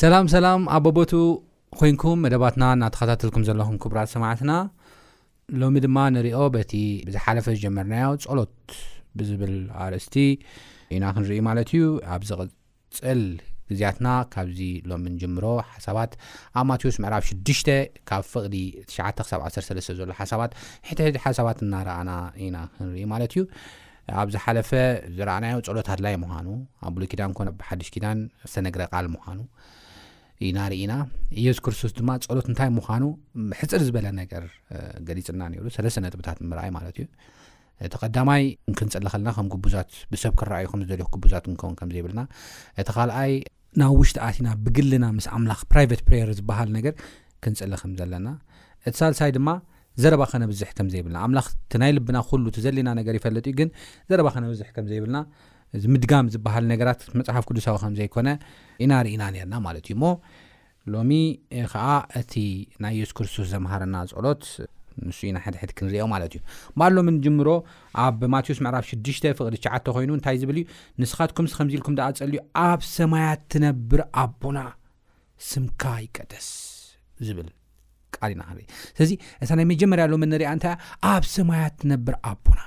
ሰላም ሰላም ኣብ በቦትኡ ኮይንኩም መደባትና እናተኸታተልኩም ዘለኹም ክቡራት ሰማዕትና ሎሚ ድማ ንሪኦ በቲ ብዝሓለፈ ዝጀመርናዮ ጸሎት ብዝብል ኣርእስቲ ኢና ክንርኢ ማለት እዩ ኣብ ዝቕጽል ግዜያትና ካብዚ ሎሚ ንጅምሮ ሓሳባት ኣብ ማቴዎስ ምዕራፍ 6 ካብ ፍቕዲ 9 ክሳብ 13 ዘሎ ሓሳባት ሕትሕቲ ሓሳባት እናረኣና ኢና ክንርኢ ማለት እዩ ኣብ ዝሓለፈ ዝረኣናዮ ጸሎት ኣድላይ ምዃኑ ኣብ ብሉይ ኪዳን ኮነ ኣብ ሓድሽ ኪዳን ዝተነግረ ቃል ምዃኑ ኢና ርኢና ኢየሱስ ክርስቶስ ድማ ጸሎት እንታይ ምዃኑ ሕፅር ዝበለ ነገር ገሊፅና ነይሩ ሰለስተ ነጥብታት ምርኣይ ማለት እዩ እቲ ቀዳማይ ክንፅሊ ከለና ከም ግቡዛት ብሰብ ክረኣዩ ከም ዝደልዩ ግቡዛት ንከውን ከም ዘይብልና እቲ ካልኣይ ናብ ውሽጢ ኣቲና ብግልና ምስ ኣምላኽ ፕራይቨት ፕሬየር ዝበሃል ነገር ክንጽሊ ከም ዘለና፣ እቲ ሳልሳይ ድማ ዘረባ ከነብዝሕ ከም ዘይብልና፣ ኣምላኽ እቲ ናይ ልብና ኩሉ እቲ ዘድልየና ነገር ይፈልጥ እዩ፣ ግን ዘረባ ከነብዝሕ ከም ዘይብልና፣ እዚ ምድጋም ዝበሃል ነገራት መጽሓፍ ቅዱሳዊ ከም ዘይኮነ ኢና ርኢና ኔርና ማለት እዩ እሞ ሎሚ ኸኣ እቲ ናይ የሱስ ክርስቶስ ዘምሃረና ጸሎት ንሱ ኢና ሕድሕድ ክንርእዮ ማለት እዩ። እምበኣር ሎሚ ንጅምሮ ኣብ ማቴዎስ ምዕራፍ ሽዱሽተ ፍቕዲ ትሽዓተ ኮይኑ እንታይ ዝብል እዩ ንስኻትኩምስ ከምዚ ኢልኩም ደኣ ጸልዩ ኣብ ሰማያት ትነብር ኣቦና ስምካ ይቀደስ ዝብል ቃል ኢና ክንርኢ። ስለዚ እታ ናይ መጀመርያ ሎሚ እንርእያ እንታይ እያ ኣብ ሰማያት ትነብር ኣቦና።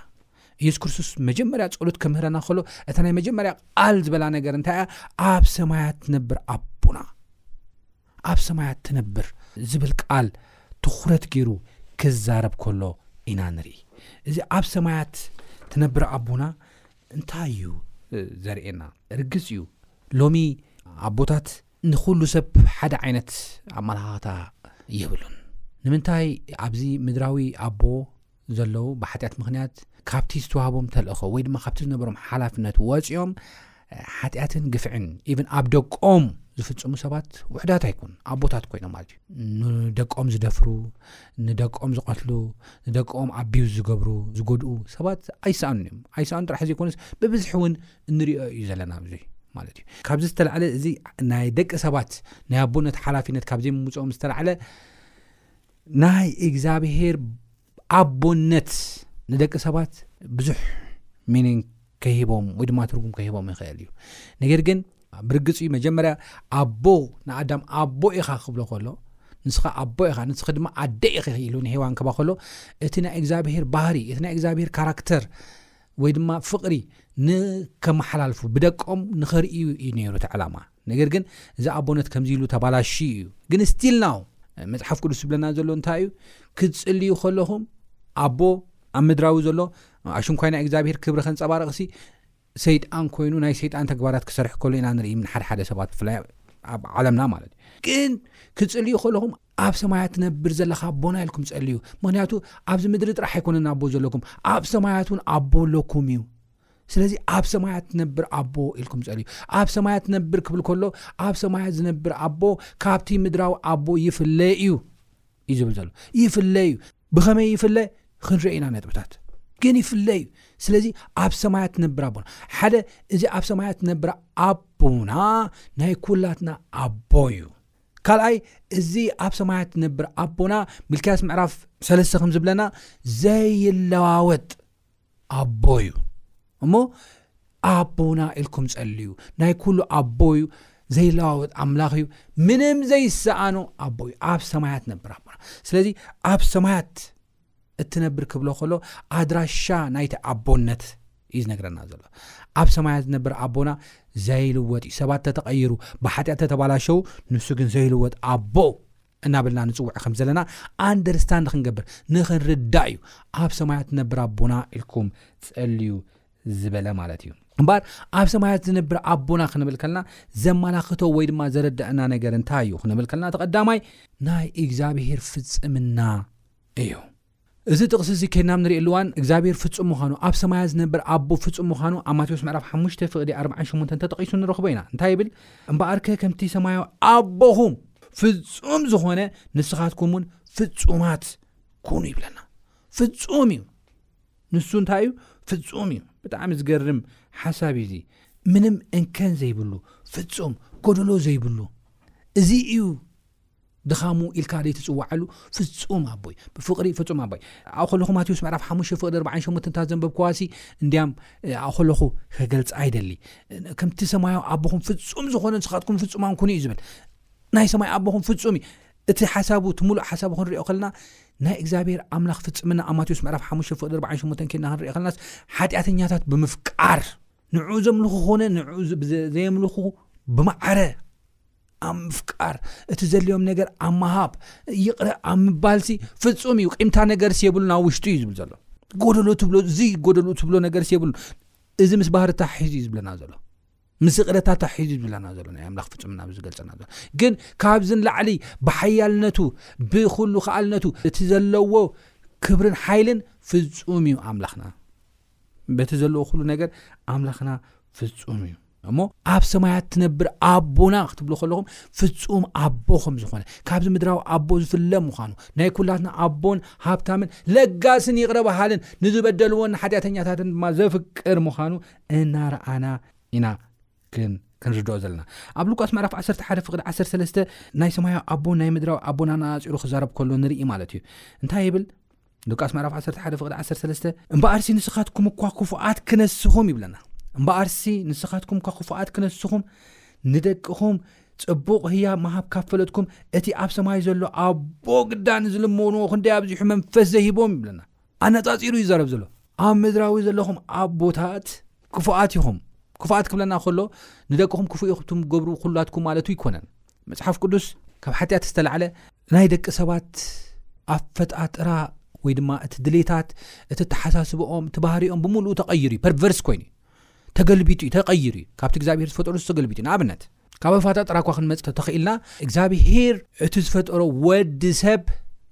ኢየሱስ ክርስቶስ መጀመርያ ጸሎት ከምህረና ከሎ እታ ናይ መጀመርያ ቃል ዝበላ ነገር እንታይ እያ ኣብ ሰማያት ትነብር ኣቦና ኣብ ሰማያት ትነብር ዝብል ቃል ትኩረት ገይሩ ክዛረብ ከሎ ኢና ንርኢ እዚ ኣብ ሰማያት ትነብር ኣቦና እንታይ እዩ ዘርእየና ርግፅ እዩ ሎሚ ኣቦታት ንኩሉ ሰብ ሓደ ዓይነት ኣመላኻታ የብሉን ንምንታይ ኣብዚ ምድራዊ ኣቦ ዘለዉ ብሓጢኣት ምክንያት ካብቲ ዝተዋህቦም ተልእኾ ወይ ድማ ካብቲ ዝነበሮም ሓላፍነት ወፂኦም ሓጢኣትን ግፍዕን ኢብን ኣብ ደቆም ዝፍፅሙ ሰባት ውሕዳት ኣይኮኑ ኣቦታት ኮይኖም ማለት እዩ ንደቆም ዝደፍሩ ንደቆም ዝቐትሉ ንደቆም ኣቢዩ ዝገብሩ ዝጎድኡ ሰባት ኣይሰኣኑን እዮም ኣይሰኣኑ ጥራሕ ዘይኮነስ ብብዝሒ እውን እንሪኦ እዩ ዘለና ብዙ ማለት እዩ ካብዚ ዝተላዕለ እዚ ናይ ደቂ ሰባት ናይ ኣቦነት ሓላፊነት ካብ ዘይምምፅኦም ዝተላዕለ ናይ እግዚኣብሄር ኣቦነት ንደቂ ሰባት ብዙሕ ሚኒንግ ከሂቦም ወይ ድማ ትርጉም ከሂቦም ይኽእል እዩ ነገር ግን ብርግፅ እዩ መጀመርያ ኣቦ ንኣዳም ኣቦ ኢኻ ክብሎ ከሎ ንስኻ ኣቦ ኢኻ ንስኺ ድማ ኣደ ኢኺ ኢሉ ንሄዋን ክባ ከሎ እቲ ናይ እግዚኣብሄር ባህሪ እቲ ናይ እግዚኣብሄር ካራክተር ወይ ድማ ፍቕሪ ንከመሓላልፉ ብደቆም ንኸርእዩ እዩ ነይሩ እቲ ዕላማ ነገር ግን እዚ ኣቦነት ከምዚ ኢሉ ተባላሽዩ እዩ ግን ስቲል ናው መጽሓፍ ቅዱስ ዝብለና ዘሎ እንታይ እዩ ክትጽልዩ ከለኹም ኣቦ ኣብ ምድራዊ ዘሎ ኣሽንኳይ ናይ እግዚኣብሄር ክብሪ ከንጸባርቕሲ ሰይጣን ኮይኑ ናይ ሰይጣን ተግባራት ክሰርሕ ከሎ ኢና ንርኢ ምን ሓደ ሓደ ሰባት ብፍላይ ኣብ ዓለምና ማለት እዩ ግን ክጽልዩ ከለኹም ኣብ ሰማያት ትነብር ዘለካ ኣቦና ኢልኩም ጸልዩ ምክንያቱ ኣብዚ ምድሪ ጥራሕ ኣይኮነን ኣቦ ዘለኩም ኣብ ሰማያት እውን ኣቦ ኣለኩም እዩ ስለዚ ኣብ ሰማያት ትነብር ኣቦ ኢልኩም ፀልዩ ኣብ ሰማያት ትነብር ክብል ከሎ ኣብ ሰማያት ዝነብር ኣቦ ካብቲ ምድራዊ ኣቦ ይፍለ እዩ እዩ ዝብል ዘሎ ይፍለ እዩ ብኸመይ ይፍለ ክንርኢ ኢና ነጥብታት ግን ይፍለ እዩ ስለዚ ኣብ ሰማያት ትነብር ኣቦና ሓደ እዚ ኣብ ሰማያት ትነብር ኣቦና ናይ ኩላትና ኣቦ እዩ ካልኣይ እዚ ኣብ ሰማያት ትነብር ኣቦና ሚልክያስ ምዕራፍ ሰለስተ ከም ዝብለና ዘይለዋወጥ ኣቦ እዩ እሞ ኣቦና ኢልኩም ጸልዩ ናይ ኩሉ ኣቦ እዩ ዘይለዋወጥ ኣምላኽ እዩ ምንም ዘይሰኣኖ ኣቦ እዩ ኣብ ሰማያት ነብር ኣቦና ስለዚ ኣብ ሰማያት እትነብር ክብሎ ከሎ ኣድራሻ ናይቲ ኣቦነት እዩ ዝነግረና ዘሎ ኣብ ሰማያት ዝነብር ኣቦና ዘይልወጥ እዩ ሰባት ተተቐይሩ ብሓጢኣት ተተባላሸው ንሱ ግን ዘይልወጥ ኣቦ እናበልና ንጽውዕ ከም ዘለና ኣንደርስታንድ ክንገብር ንኽንርዳእ እዩ ኣብ ሰማያት ትነብር ኣቦና ኢልኩም ጸልዩ ዝበለ ማለት እዩ እምበር ኣብ ሰማያት ዝነብር ኣቦና ክንብል ከለና ዘመላኽቶ ወይ ድማ ዘረዳእና ነገር እንታይ እዩ ክንብል ከለና ተቐዳማይ ናይ እግዚኣብሄር ፍጽምና እዩ እዚ ጥቕሲ እዚ ኬድና ኣብ ንርእየሉ እዋን እግዚኣብሔር ፍጹም ምዃኑ፣ ኣብ ሰማያት ዝነብር ኣቦ ፍጹም ምዃኑ ኣብ ማቴዎስ ምዕራፍ ሓሙሽተ ፍቕዲ ኣርብዓን ሸሞንተን ተጠቒሱ ንረኽቦ ኢና። እንታይ ይብል? እምበኣርከ ከምቲ ሰማያዊ ኣቦኹም ፍጹም ዝኾነ ንስኻትኩም እውን ፍጹማት ኩኑ ይብለና። ፍጹም እዩ። ንሱ እንታይ እዩ? ፍጹም እዩ። ብጣዕሚ ዝገርም ሓሳብ እዩ እዚ። ምንም እንከን ዘይብሉ ፍጹም ጎደሎ ዘይብሉ እዚ እዩ ድኻሙ ኢልካ ዘይትጽውዓሉ ፍጹም ኣቦይ ብፍቕሪ ፍጹም ኣቦይ ኣብ ከለኹ ማቴዎስ ምዕራፍ ሓሙሽተ ፍቕዲ ኣርባዓን ሸሞንተን እታ ዘንበብክዋሲ እንድያም ኣብ ከለኹ ክገልጻ ይደሊ ከምቲ ሰማያዊ ኣቦኹም ፍጹም ዝኾነ ንስኻትኩም ፍጹማን ኩኑ እዩ ዝብል ናይ ሰማይ ኣቦኹም ፍጹም እዩ እቲ ሓሳቡ እቲ ሙሉእ ሓሳቡ ክንሪኦ ከለና ናይ እግዚኣብሔር ኣምላኽ ፍጽምና ኣብ ማቴዎስ ምዕራፍ ሓሙሽተ ፍቕዲ ኣርባዓን ሸሞንተን ኬድና ክንሪኦ ከለናስ ሓጢኣተኛታት ብምፍቃር ንዕኡ ዘምልኹ ኮነ ንዕኡ ዘየምልኹ ብማዕረ ኣብ ምፍቃር እቲ ዘድልዮም ነገር ኣብ ምሃብ ይቕረ ኣብ ምባልሲ ፍፁም እዩ ቂምታ ነገርስ የብሉን ኣብ ውሽጡ እዩ ዝብል ዘሎ ጎደሎ ትብሎ እዚ ጎደሎ ትብሎ ነገርስ የብሉን እዚ ምስ ባህሪ ተሓሒዙ እዩ ዝብለና ዘሎ ምስ ይቕረታ ተሓሒዙ ዝብለና ዘሎ ናይ ኣምላኽ ፍፁምና ዝገልፀና ዘሎ ግን ካብዚ ንላዕሊ ብሓያልነቱ ብኩሉ ከኣልነቱ እቲ ዘለዎ ክብርን ሓይልን ፍፁም እዩ ኣምላኽና በቲ ዘለዎ ኩሉ ነገር ኣምላኽና ፍጹም እዩ እሞ ኣብ ሰማያት ትነብር ኣቦና ክትብሉ ከለኹም ፍጹም ኣቦ ከም ዝኾነ ካብዚ ምድራዊ ኣቦ ዝፍለ ምዃኑ ናይ ኩላትና ኣቦን ሃብታምን ለጋስን ይቕረ በሃልን ንዝበደልዎን ሓጢኣተኛታትን ድማ ዘፍቅር ምዃኑ እናረኣና ኢና ግን ክንርድኦ ዘለና ኣብ ሉቃስ ምዕራፍ 11 ፍቅዲ 13 ናይ ሰማያዊ ኣቦ ናይ ምድራዊ ኣቦና ንኣፂሩ ክዛረብ ከሎ ንርኢ ማለት እዩ እንታይ ይብል ሉቃስ መዕራፍ 11 ፍቕዲ 13 እምበኣርሲ ንስኻትኩም እኳ ክፉኣት ክነስኹም ይብለና እምበኣርሲ ንስኻትኩም እኳ ክፉኣት ክነስኹም ንደቅኹም ፅቡቕ ህያ ምሃብ ካብ ፈለጥኩም እቲ ኣብ ሰማይ ዘሎ ኣቦ ግዳ ንዝልመንዎ ክንደይ ኣብዚሑ መንፈስ ዘይሂቦም ይብለና ኣነፃፂሩ ይዛረብ ዘሎ ኣብ ምድራዊ ዘለኹም ኣቦታት ክፉኣት ኢኹም ክፉኣት ክብለና ከሎ ንደቅኹም ክፉእ ኢኹም ገብሩ ኩላትኩም ማለቱ ኣይኮነን መጽሓፍ ቅዱስ ካብ ሓጢኣት ዝተላዕለ ናይ ደቂ ሰባት ኣፈጣጥራ ወይ ድማ እቲ ድሌታት እቲ ተሓሳስበኦም እቲ ባህሪኦም ብምሉኡ ተቐይሩ እዩ ፐርቨርስ ኮይኑ እዩ ተገልቢጡ እዩ ተቐይሩ እዩ ካብቲ እግዚኣብሄር ዝፈጠሩ ዝተገልቢጡ እዩ ንኣብነት ካብ ኣፈጣጥራ እኳ ክንመፅ ተተኽኢልና እግዚኣብሄር እቲ ዝፈጠሮ ወዲ ሰብ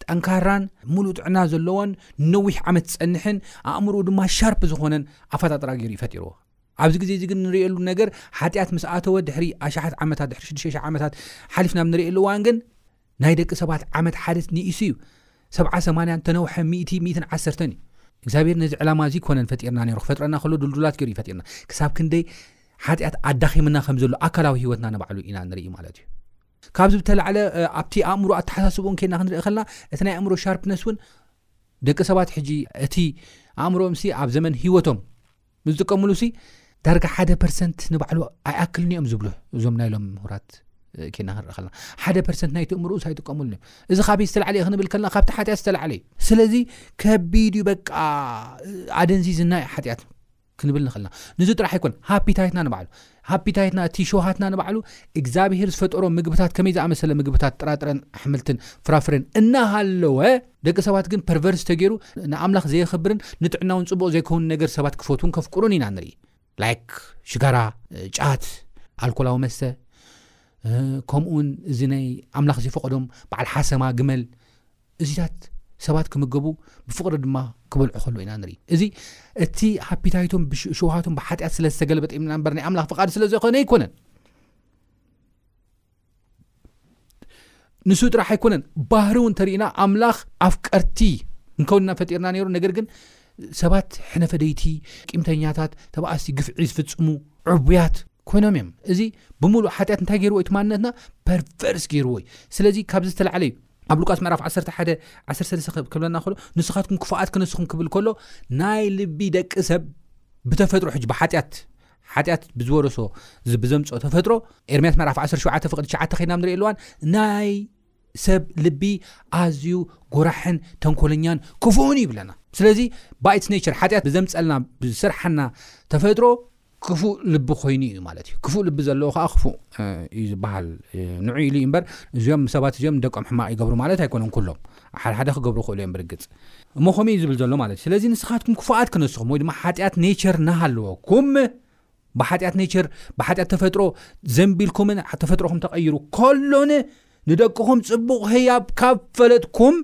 ጠንካራን ሙሉእ ጥዕና ዘለዎን ነዊሕ ዓመት ዝፀንሕን ኣእምሮኡ ድማ ሻርፕ ዝኾነን ኣፈጣጥራ ገይሩ ይፈጢርዎ ኣብዚ ግዜ እዚ ግን ንርእየሉ ነገር ሓጢኣት ምስ ኣተወ ድሕሪ ኣሽሓት ዓመታት ድሕሪ 6ዱሽተ ዓመታት ሓሊፍና ብ ንርእየሉ እዋን ግን ናይ ደቂ ሰባት ዓመት ሓደት ንኢሱ እዩ ሰብዓ ሰማንያን ተነውሐ ሚእቲ ሚእትን ዓሰርተን እዩ እግዚኣብሔር ነዚ ዕላማ እዚ ኮነን ፈጢርና ነሩ ክፈጥረና ከሎ ድልዱላት ገይሩ ይፈጢርና ክሳብ ክንደይ ሓጢኣት ኣዳኺምና ከም ዘሎ ኣካላዊ ሂወትና ንባዕሉ ኢና ንርኢ ማለት እዩ ካብዚ ብተላዕለ ኣብቲ ኣእምሮ ኣተሓሳስብኡን ከና ክንርኢ ከለና እቲ ናይ ኣእምሮ ሻርፕነስ እውን ደቂ ሰባት ሕጂ እቲ ኣእምሮኦም ሲ ኣብ ዘመን ሂወቶም ንዝጥቀምሉሲ ዳርጋ ሓደ ፐርሰንት ንባዕሉ ኣይኣክልን እዮም ዝብሉ እዞም ናይ ሎም ምሁራት ኬና ክንርኢ ከለና ሓደ ፐርሰንት ናይቲ እምርኡስ ኣይጥቀምሉን እዮም እዚ ካበይ ዝተላዕለ እዩ ክንብል ከለና ካብቲ ሓጢኣት ዝተላዕለ እዩ ስለዚ ከቢድ እዩ በቃ ኣደንዚዝና እዩ ሓጢኣት ክንብል ንኽእልና ንዚ ጥራሕ ኣይኮን ሃፒታይትና ንባዕሉ ሃፒታይትና እቲ ሸውሃትና ንባዕሉ እግዚኣብሄር ዝፈጠሮ ምግብታት ከመይ ዝኣመሰለ ምግብታት ጥራጥረን ኣሕምልትን ፍራፍረን እናሃለወ ደቂ ሰባት ግን ፐርቨርስ ተገይሩ ንኣምላኽ ዘየኽብርን ንጥዕናውን ጽቡቕ ዘይከውን ነገር ሰባት ክፈትውን ከፍቅሩን ኢና ንርኢ ላይክ ሽጋራ ጫት ኣልኮላዊ መስተ ከምኡውን እዚ ናይ ኣምላኽ ዝፈቐዶም በዓል ሓሰማ ግመል እዚታት ሰባት ክምገቡ ብፍቕሪ ድማ ክበልዑ ከሎ ኢና ንርኢ እዚ እቲ ሃፒታይቶም ብሸውሃቶም ብሓጢኣት ስለ ዝተገልበጠ ይምና እምበር ናይ ኣምላኽ ፍቓድ ስለ ዘይኮነ ኣይኮነን ንሱ ጥራሕ ኣይኮነን ባህሪ እውን ተርእና ኣምላኽ ኣፍቀርቲ እንከውንና ፈጢርና ነይሩ ነገር ግን ሰባት ሕነፈደይቲ ቂምተኛታት ተባኣሲ ግፍዒ ዝፍፅሙ ዕቡያት ኮይኖም እዮም እዚ ብምሉእ ሓጢኣት እንታይ ገይርዎ እቲ ማንነትና ፐርቨርስ ገይርዎ እዩ ስለዚ ካብዚ ዝተላዓለ እዩ ኣብ ሉቃስ ምዕራፍ 1113 ክብለና ከሎ ንስኻትኩም ክፉኣት ክነስኹም ክብል ከሎ ናይ ልቢ ደቂ ሰብ ብተፈጥሮ ሕጂ ብሓጢኣት ሓጢኣት ብዝወረሶ ብዘምፅ ተፈጥሮ ኤርምያስ ምዕራፍ 17 ፍቅዲ ሸ ከይና ንሪኢ ኣለዋን ናይ ሰብ ልቢ ኣዝዩ ጎራሕን ተንኮለኛን ክፉኡን ይብለና ስለዚ ባይት ነቸር ሓጢኣት ብዘምፀልና ብስርሓና ተፈጥሮ ክፉእ ልቢ ኮይኑ እዩ ማለት እዩ ክፉእ ልቢ ዘለዎ ከዓ ክፉእ እዩ ዝበሃል ንዑ ኢሉ እዩ እምበር እዚኦም ሰባት እዚኦም ንደቆም ሕማቅ ይገብሩ ማለት ኣይኮነን ኩሎም ሓደሓደ ክገብሩ ክእሉ እዮም ብርግፅ እሞ ከምኡ እዩ ዝብል ዘሎ ማለት እዩ ስለዚ ንስኻትኩም ክፉኣት ክነስኹም ወይ ድማ ሓጢኣት ኔቸር ናሃለወኩም ብሓጢኣት ኔቸር ብሓጢኣት ተፈጥሮ ዘንቢልኩምን ተፈጥሮኹም ተቐይሩ ከሎን ንደቅኹም ጽቡቕ ህያብ ካብ ፈለጥኩም፣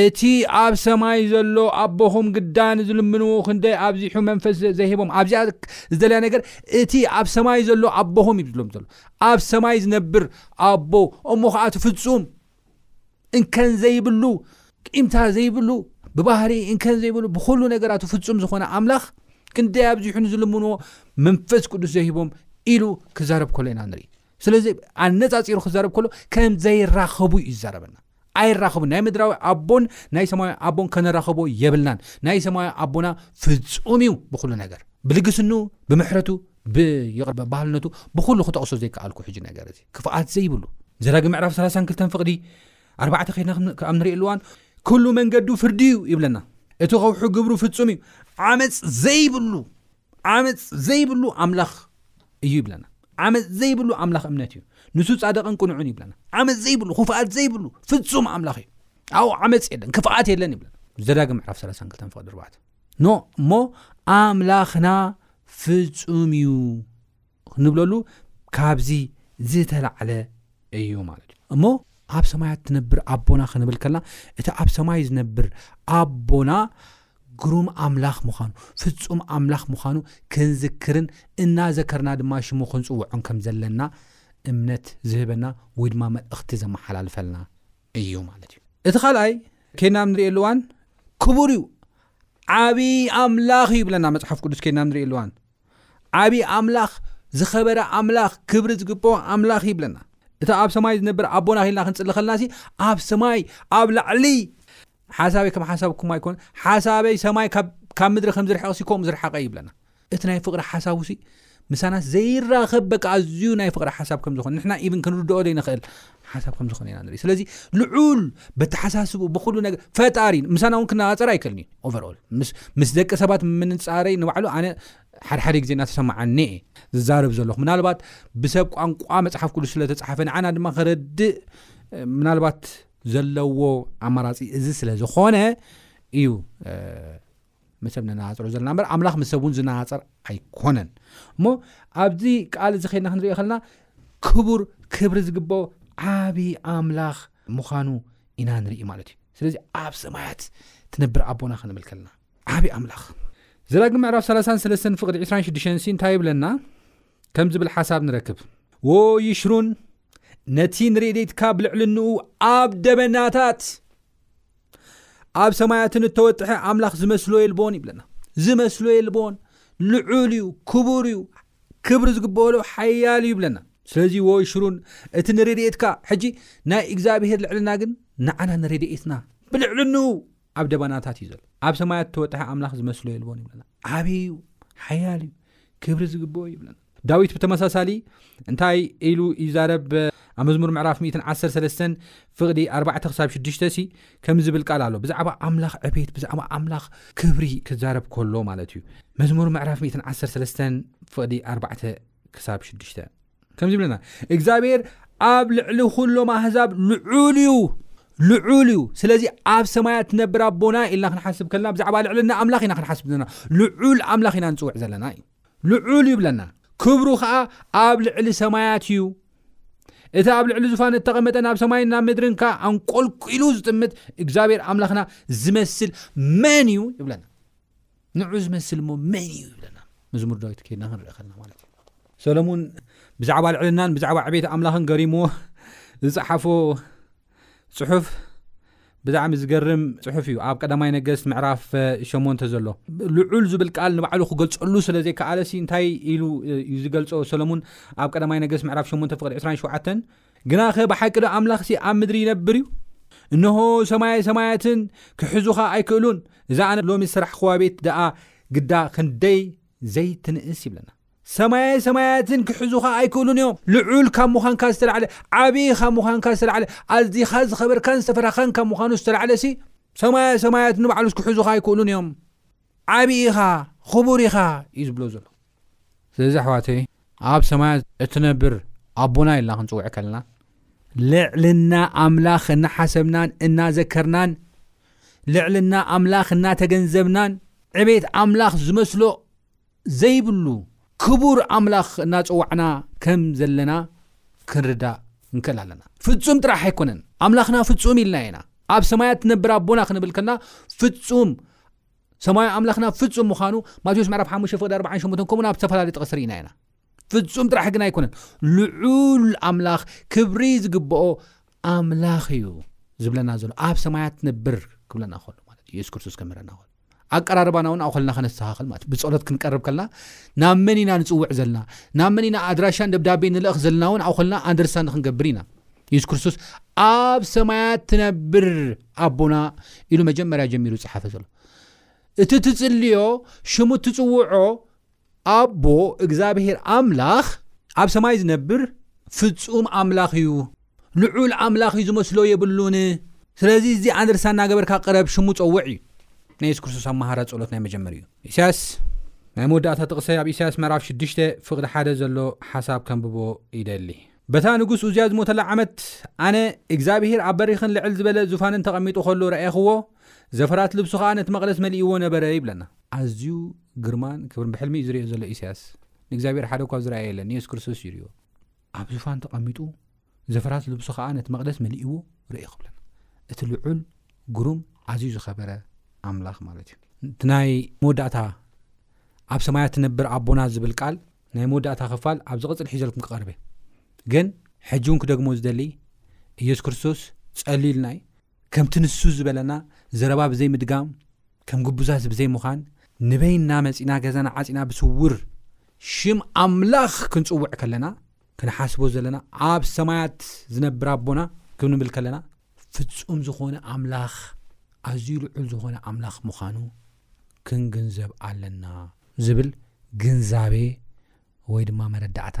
እቲ ኣብ ሰማይ ዘሎ ኣቦኹም ግዳ ንዝልምንዎ ክንደይ ኣብዚሑ መንፈስ ዘይህቦም። ኣብዚኣ ዝደልያ ነገር እቲ ኣብ ሰማይ ዘሎ ኣቦኹም እዩ ዝብሎም ዘሎ። ኣብ ሰማይ ዝነብር ኣቦ እሞ ከዓ እቲ ፍጹም እንከን ዘይብሉ ቂምታ ዘይብሉ ብባህሪ እንከን ዘይብሉ ብኩሉ ነገራቱ ፍጹም ዝኾነ ኣምላኽ ክንደይ ኣብዚሑ ንዝልምንዎ መንፈስ ቅዱስ ዘይህቦም ኢሉ ክዛረብ ከሎ ኢና ንርኢ። ስለዚ ኣነጻጺሩ ክዛረብ ከሎ ከም ዘይራኸቡ እዩ ዝዛረበና ኣይራኸቡን ናይ ምድራዊ ኣቦን ናይ ሰማያዊ ኣቦን ከነራኸቦ የብልናን ናይ ሰማያዊ ኣቦና ፍጹም እዩ ብኩሉ ነገር ብልግስኑ ብምሕረቱ ብይቕር በባህልነቱ ብኩሉ ክጠቕሶ ዘይከኣልኩ ሕጂ ነገር እዚ ክፍኣት ዘይብሉ ዘዳጊ ምዕራፍ 32 ፍቕዲ ኣርባዕተ ከይድና ኣብ ንሪእሉ እዋን ኩሉ መንገዱ ፍርዲ እዩ ይብለና እቲ ከውሑ ግብሩ ፍጹም እዩ ዓመፅ ዘይብሉ ዓመጽ ዘይብሉ ኣምላኽ እዩ ይብለና ዓመጽ ዘይብሉ ኣምላኽ እምነት እዩ ንሱ ጻድቕን ቅኑዕን ይብለና ዓመጽ ዘይብሉ ክፍኣት ዘይብሉ ፍጹም ኣምላኽ እዩ ኣብኡ ዓመጽ የለን ክፍኣት የለን ይብለና ዘዳግም ምዕራፍ 32 ፍቅዲ 4 ኖ እሞ ኣምላኽና ፍጹም እዩ ንብለሉ ካብዚ ዝተላዕለ እዩ ማለት እዩ እሞ ኣብ ሰማያት ትነብር ኣቦና ክንብል ከልና እቲ ኣብ ሰማይ ዝነብር ኣቦና ግሩም ኣምላኽ ምዃኑ ፍፁም ኣምላኽ ምዃኑ ክንዝክርን እናዘከርና ድማ ሽሙ ክንፅውዖን ከም ዘለና እምነት ዝህበና ወይ ድማ መልእኽቲ ዘመሓላልፈልና እዩ ማለት እዩ እቲ ካልኣይ ኬና ንሪእየሉ እዋን ክቡር እዩ ዓብዪ ኣምላኽ እዩ ይብለና መፅሓፍ ቅዱስ ኬና ንሪእየሉ እዋን ዓብዪ ኣምላኽ ዝኸበረ ኣምላኽ ክብሪ ዝግብኦ ኣምላኽ እዩ ብለና እቲ ኣብ ሰማይ ዝነብር ኣቦና ክኢልና ክንፅሊ ከለና ሲ ኣብ ሰማይ ኣብ ላዕሊ ሓሳበይ ከም ሓሳብኩም ኣይኮነ ሓሳበይ ሰማይ ካብ ምድሪ ከም ዝርሕቕ ሲ ከምኡ ዝርሓቐ እዩ ብለና እቲ ናይ ፍቕሪ ሓሳቡ ሲ ምሳናስ ዘይራኸብ በቃ ኣዝዩ ናይ ፍቕሪ ሓሳብ ከም ዝኾነ ንሕና ኢብን ክንርድኦ ዘይንኽእል ሓሳብ ከም ዝኾነ ኢና ንርኢ ስለዚ ልዑል በተሓሳስብኡ ብኩሉ ነገር ፈጣሪ ምሳና እውን ክነፃፀር ኣይክእልን እዩ ኦቨርኦል ምስ ደቂ ሰባት ምንፃረይ ንባዕሉ ኣነ ሓድሓደ ግዜ እናተሰማዓኒ እየ ዝዛረብ ዘለኹ ምናልባት ብሰብ ቋንቋ መፅሓፍ ቅዱስ ስለተፃሓፈ ንዓና ድማ ክረድእ ምናልባት ዘለዎ ኣማራፂ እዚ ስለ ዝኾነ እዩ ምሰብ ነነፃፅሮ ዘለና በር ኣምላኽ ምሰብ እውን ዝነፃፀር ኣይኮነን እሞ ኣብዚ ቃል እዚ ከድና ክንሪኦ ከለና ክቡር ክብሪ ዝግበኦ ዓብዪ ኣምላኽ ምዃኑ ኢና ንርኢ ማለት እዩ ስለዚ ኣብ ሰማያት ትነብር ኣቦና ክንብል ከለና ዓብዪ ኣምላኽ ዘዳግ ምዕራፍ 33 ፍቅዲ 26 ሲ እንታይ ይብለና ከም ዝብል ሓሳብ ንረክብ ወ ይሽሩን ነቲ ንርድትካ ብልዕልንኡ ኣብ ደበናታት ኣብ ሰማያትን እተወጥሐ ኣምላኽ ዝመስሎ የልቦን ይብለና ዝመስሎ የልቦን ልዑል እዩ ክቡር እዩ ክብሪ ዝግበሎ ሓያል እዩ ይብለና ስለዚ ወይ ሽሩን እቲ ንረድኤትካ ሕጂ ናይ እግዚኣብሄር ልዕልና ግን ንዓና ንረድኤትና ብልዕልንኡ ኣብ ደባናታት እዩ ዘሎ ኣብ ሰማያት እተወጥሐ ኣምላኽ ዝመስሎ የልቦን ይብለና ዓብይ እዩ ሓያል እዩ ክብሪ ዝግበኦ ይብለና ዳዊት ብተመሳሳሊ እንታይ ኢሉ ይዛረብ ኣብ መዝሙር ምዕራፍ 113 ፍቕዲ 4 ክሳብ 6 ሲ ከም ዝብል ቃል ኣሎ ብዛዕባ ኣምላኽ ዕቤት ብዛዕባ ኣምላኽ ክብሪ ክዛረብ ከሎ ማለት እዩ መዝሙር ምዕራፍ 113 ፍቕዲ 4 ክሳብ 6 ከምዚ ብለና እግዚኣብሔር ኣብ ልዕሊ ኩሎም ኣህዛብ ልዑል እዩ ልዑል እዩ ስለዚ ኣብ ሰማያት ትነብር ኣቦና ኢልና ክንሓስብ ከለና ብዛዕባ ልዕልና ኣምላኽ ኢና ክንሓስብ ዘለና ልዑል ኣምላኽ ኢና ንፅውዕ ዘለና እዩ ልዑል ይብለና ክብሩ ኸኣ ኣብ ልዕሊ ሰማያት እዩ እቲ ኣብ ልዕሊ ዙፋን እተቐመጠ ናብ ሰማይን ናብ ምድርን ከ ኣንቆልቂሉ ዝጥምት እግዚኣብሔር ኣምላኽና ዝመስል መን እዩ ይብለና ንዑ ዝመስል እሞ መን እዩ ይብለና መዝሙር ዳዊት ከድና ክንርኢ ከልና ማለት እዩ ሰለሙን ብዛዕባ ልዕልናን ብዛዕባ ዕቤት ኣምላኽን ገሪምዎ ዝፀሓፎ ጽሑፍ ብጣዕሚ ዝገርም ጽሑፍ እዩ ኣብ ቀዳማይ ነገስት ምዕራፍ ሸሞንተ ዘሎ ልዑል ዝብል ቃል ንባዕሉ ክገልፀሉ ስለ ዘይከኣለሲ እንታይ ኢሉ እዩ ዝገልፆ ሰለሙን ኣብ ቀዳማይ ነገስት ምዕራፍ ሸሞንተ ፍቅዲ 27 ግና ኸ ብሓቂ ዶ ኣምላኽ ሲ ኣብ ምድሪ ይነብር እዩ እንሆ ሰማይ ሰማያትን ክሕዙኻ ኣይክእሉን እዛ ኣነ ሎሚ ስራሕኽዋ ቤት ደኣ ግዳ ክንደይ ዘይትንእስ ይብለና ሰማየ ሰማያትን ክሕዙኻ ኣይክእሉን እዮም። ልዑል ካብ ምዃንካ ዝተላዕለ፣ ዓብዪ ካብ ምዃንካ ዝተላዕለ፣ ኣዝኻ ዝኸበርካን ዝተፈራኻን ካብ ምዃኑ ዝተላዕለሲ ሰማየ ሰማያት ንባዕሉስ ክሕዙኻ ኣይክእሉን እዮም። ዓብዪ ኢኻ፣ ኽቡር ኢኻ እዩ ዝብሎ ዘሎ። ስለዚ ኣሕዋተይ ኣብ ሰማያት እትነብር ኣቦና ኢልና ክንፅውዕ ከለና ልዕልና ኣምላኽ እናሓሰብናን እናዘከርናን ልዕልና ኣምላኽ እናተገንዘብናን ዕቤት ኣምላኽ ዝመስሎ ዘይብሉ ክቡር ኣምላኽ እናጸዋዕና ከም ዘለና ክንርዳእ ንክእል ኣለና። ፍጹም ጥራሕ ኣይኮነን ኣምላኽና ፍጹም ኢልና ኢና ኣብ ሰማያት ትነብር ኣቦና ክንብል ከልና ፍጹም ሰማያዊ ኣምላኽና ፍጹም ምዃኑ ማቴዎስ ምዕራፍ 5 ፍቅዲ 48 ከምኡን ኣብ ዝተፈላለዩ ጥቕሲ ርኢና ኢና ፍጹም ጥራሕ ግን ኣይኮነን ልዑል ኣምላኽ ክብሪ ዝግብኦ ኣምላኽ እዩ ዝብለና ዘሎ ኣብ ሰማያት ትነብር ክብለና ከሎ ማለት ኢየሱስ ክርስቶስ ከምረና ከሎ ኣቀራርባና እውን ኣብኡ ከለና ከነስተኻኸል ማለት ብጸሎት ክንቀርብ ከለና ናብ መን ኢና ንጽውዕ ዘለና ናብ መን ኢና ኣድራሻን ደብዳቤ ንልእኽ ዘለና እውን ኣብኡ ከለና ኣንደርስታንድ ክንገብር ኢና የሱስ ክርስቶስ ኣብ ሰማያት ትነብር ኣቦና ኢሉ መጀመርያ ጀሚሩ ዝጸሓፈ ዘሎ እቲ ትጽልዮ ሽሙ ትጽውዖ ኣቦ እግዝኣብሄር ኣምላኽ ኣብ ሰማይ ዝነብር ፍጹም ኣምላኽ እዩ ልዑል ኣምላኽ እዩ ዝመስሎ የብሉን ስለዚ እዚ ኣንርሳ እናገበርካ ቅረብ ሽሙ ጸውዕ እዩ ናይ የሱስ ክርስቶስ ኣመሃራ ጸሎት ናይ መጀመር እዩ ኢሳያስ ናይ መወዳእታ ጥቕሰይ ኣብ ኢሳያስ ምዕራፍ 6 ፍቕዲ ሓደ ዘሎ ሓሳብ ከንብቦ ይደሊ በታ ንጉስ ኡዝያ ዝሞተላ ዓመት ኣነ እግዚኣብሄር ኣብ በሪኽን ልዕል ዝበለ ዙፋንን ተቐሚጡ ኸሎ ረኣኹዎ ዘፈራት ልብሱ ኸኣ ነቲ መቕደስ መሊእዎ ነበረ ይብለና ኣዝዩ ግርማን ክብርን ብሕልሚ እዩ ዝሪኦ ዘሎ ኢሳያስ ንእግዚኣብሔር ሓደ እኳ ዝረኣየ የለን ንየሱስ ክርስቶስ እዩ ሪኦ ኣብ ዙፋን ተቐሚጡ ዘፈራት ልብሱ ከዓ ነቲ መቕደስ መሊእዎ ርእዮ ክብለና እቲ ልዑል ግሩም ኣዝዩ ዝኸበረ ኣምላኽ ማለት እዩ እቲ ናይ መወዳእታ ኣብ ሰማያት ትነብር ኣቦና ዝብል ቃል ናይ መወዳእታ ክፋል ኣብ ዝቕፅል ሒዘልኩም ክቐርበ ግን ሕጂ እውን ክደግሞ ዝደሊ ኢየሱስ ክርስቶስ ጸልዩልናይ ከምቲ ንሱ ዝበለና ዘረባ ብዘይምድጋም ከም ግቡዛት ብዘይምዃን ንበይንና መጺእና ገዛና ዓጺና ብስውር ሽም ኣምላኽ ክንጽውዕ ከለና ክንሓስቦ ዘለና ኣብ ሰማያት ዝነብር ኣቦና ክንብል ከለና ፍጹም ዝኾነ ኣምላኽ ኣዝዩ ልዑል ዝኾነ ኣምላኽ ምዃኑ ክንግንዘብ ኣለና ዝብል ግንዛቤ ወይ ድማ መረዳእታ